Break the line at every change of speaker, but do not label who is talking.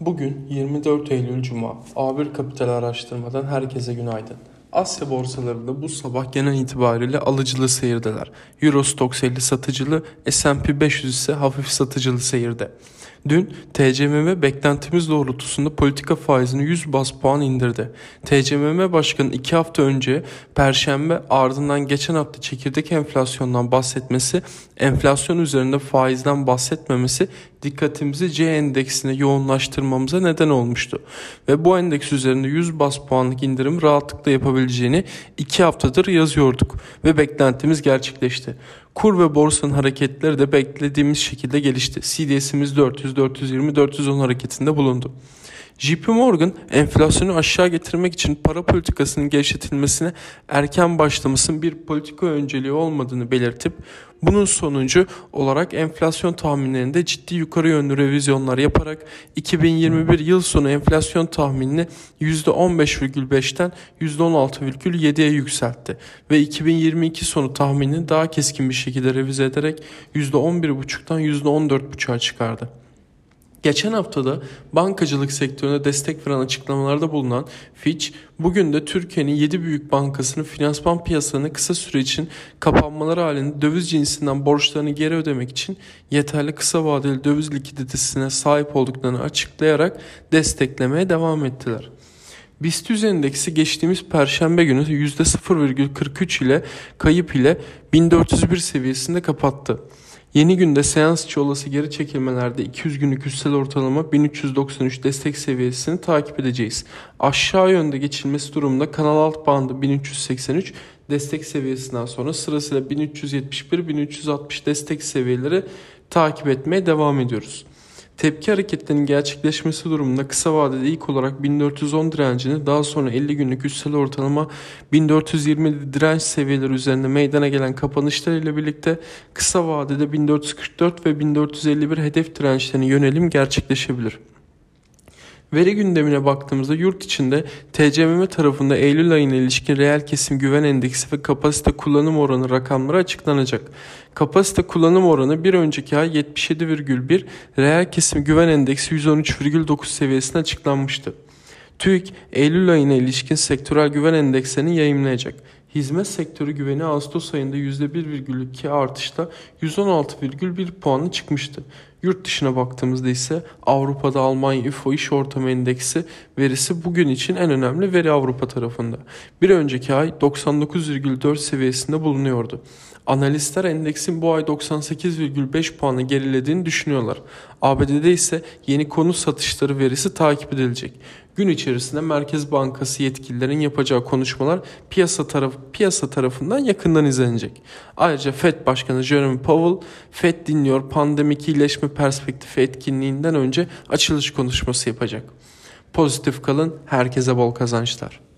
Bugün 24 Eylül Cuma. A1 Kapital Araştırma'dan herkese günaydın. Asya borsalarında bu sabah genel itibariyle alıcılı seyirdeler. Euro Stoxx 50 satıcılı, S&P 500 ise hafif satıcılı seyirde. Dün TCMM beklentimiz doğrultusunda politika faizini 100 bas puan indirdi. TCMM Başkanı 2 hafta önce Perşembe ardından geçen hafta çekirdek enflasyondan bahsetmesi, enflasyon üzerinde faizden bahsetmemesi dikkatimizi C endeksine yoğunlaştırmamıza neden olmuştu. Ve bu endeks üzerinde 100 bas puanlık indirim rahatlıkla yapabileceğini 2 haftadır yazıyorduk ve beklentimiz gerçekleşti. Kur ve borsanın hareketleri de beklediğimiz şekilde gelişti. CDS'imiz 400, 420, 410 hareketinde bulundu. JP Morgan enflasyonu aşağı getirmek için para politikasının gevşetilmesine erken başlamasının bir politika önceliği olmadığını belirtip bunun sonucu olarak enflasyon tahminlerinde ciddi yukarı yönlü revizyonlar yaparak 2021 yıl sonu enflasyon tahminini %15,5'ten %16,7'ye yükseltti ve 2022 sonu tahminini daha keskin bir şekilde revize ederek %11,5'tan %14,5'a çıkardı. Geçen haftada bankacılık sektörüne destek veren açıklamalarda bulunan Fitch, bugün de Türkiye'nin 7 büyük bankasının finansman piyasalarını kısa süre için kapanmaları halinde döviz cinsinden borçlarını geri ödemek için yeterli kısa vadeli döviz likiditesine sahip olduklarını açıklayarak desteklemeye devam ettiler. BIST endeksi geçtiğimiz perşembe günü %0,43 ile kayıp ile 1401 seviyesinde kapattı. Yeni günde seans içi olası geri çekilmelerde 200 günlük üstel ortalama 1393 destek seviyesini takip edeceğiz. Aşağı yönde geçilmesi durumunda kanal alt bandı 1383 destek seviyesinden sonra sırasıyla 1371-1360 destek seviyeleri takip etmeye devam ediyoruz. Tepki hareketlerinin gerçekleşmesi durumunda kısa vadede ilk olarak 1410 direncini daha sonra 50 günlük üstel ortalama 1420 direnç seviyeleri üzerinde meydana gelen kapanışlar ile birlikte kısa vadede 1444 ve 1451 hedef dirençlerine yönelim gerçekleşebilir. Veri gündemine baktığımızda yurt içinde TCMM tarafında Eylül ayına ilişkin reel kesim güven endeksi ve kapasite kullanım oranı rakamları açıklanacak. Kapasite kullanım oranı bir önceki ay 77,1, reel kesim güven endeksi 113,9 seviyesine açıklanmıştı. TÜİK Eylül ayına ilişkin sektörel güven endekslerini yayımlayacak. Hizmet sektörü güveni Ağustos ayında %1,2 artışla 116,1 puanı çıkmıştı. Yurt dışına baktığımızda ise Avrupa'da Almanya UFO iş ortamı endeksi verisi bugün için en önemli veri Avrupa tarafında. Bir önceki ay 99,4 seviyesinde bulunuyordu. Analistler endeksin bu ay 98,5 puanı gerilediğini düşünüyorlar. ABD'de ise yeni konu satışları verisi takip edilecek. Gün içerisinde Merkez Bankası yetkililerin yapacağı konuşmalar piyasa taraf piyasa tarafından yakından izlenecek. Ayrıca Fed Başkanı Jerome Powell, Fed dinliyor pandemik iyileşme perspektifi etkinliğinden önce açılış konuşması yapacak. Pozitif kalın, herkese bol kazançlar.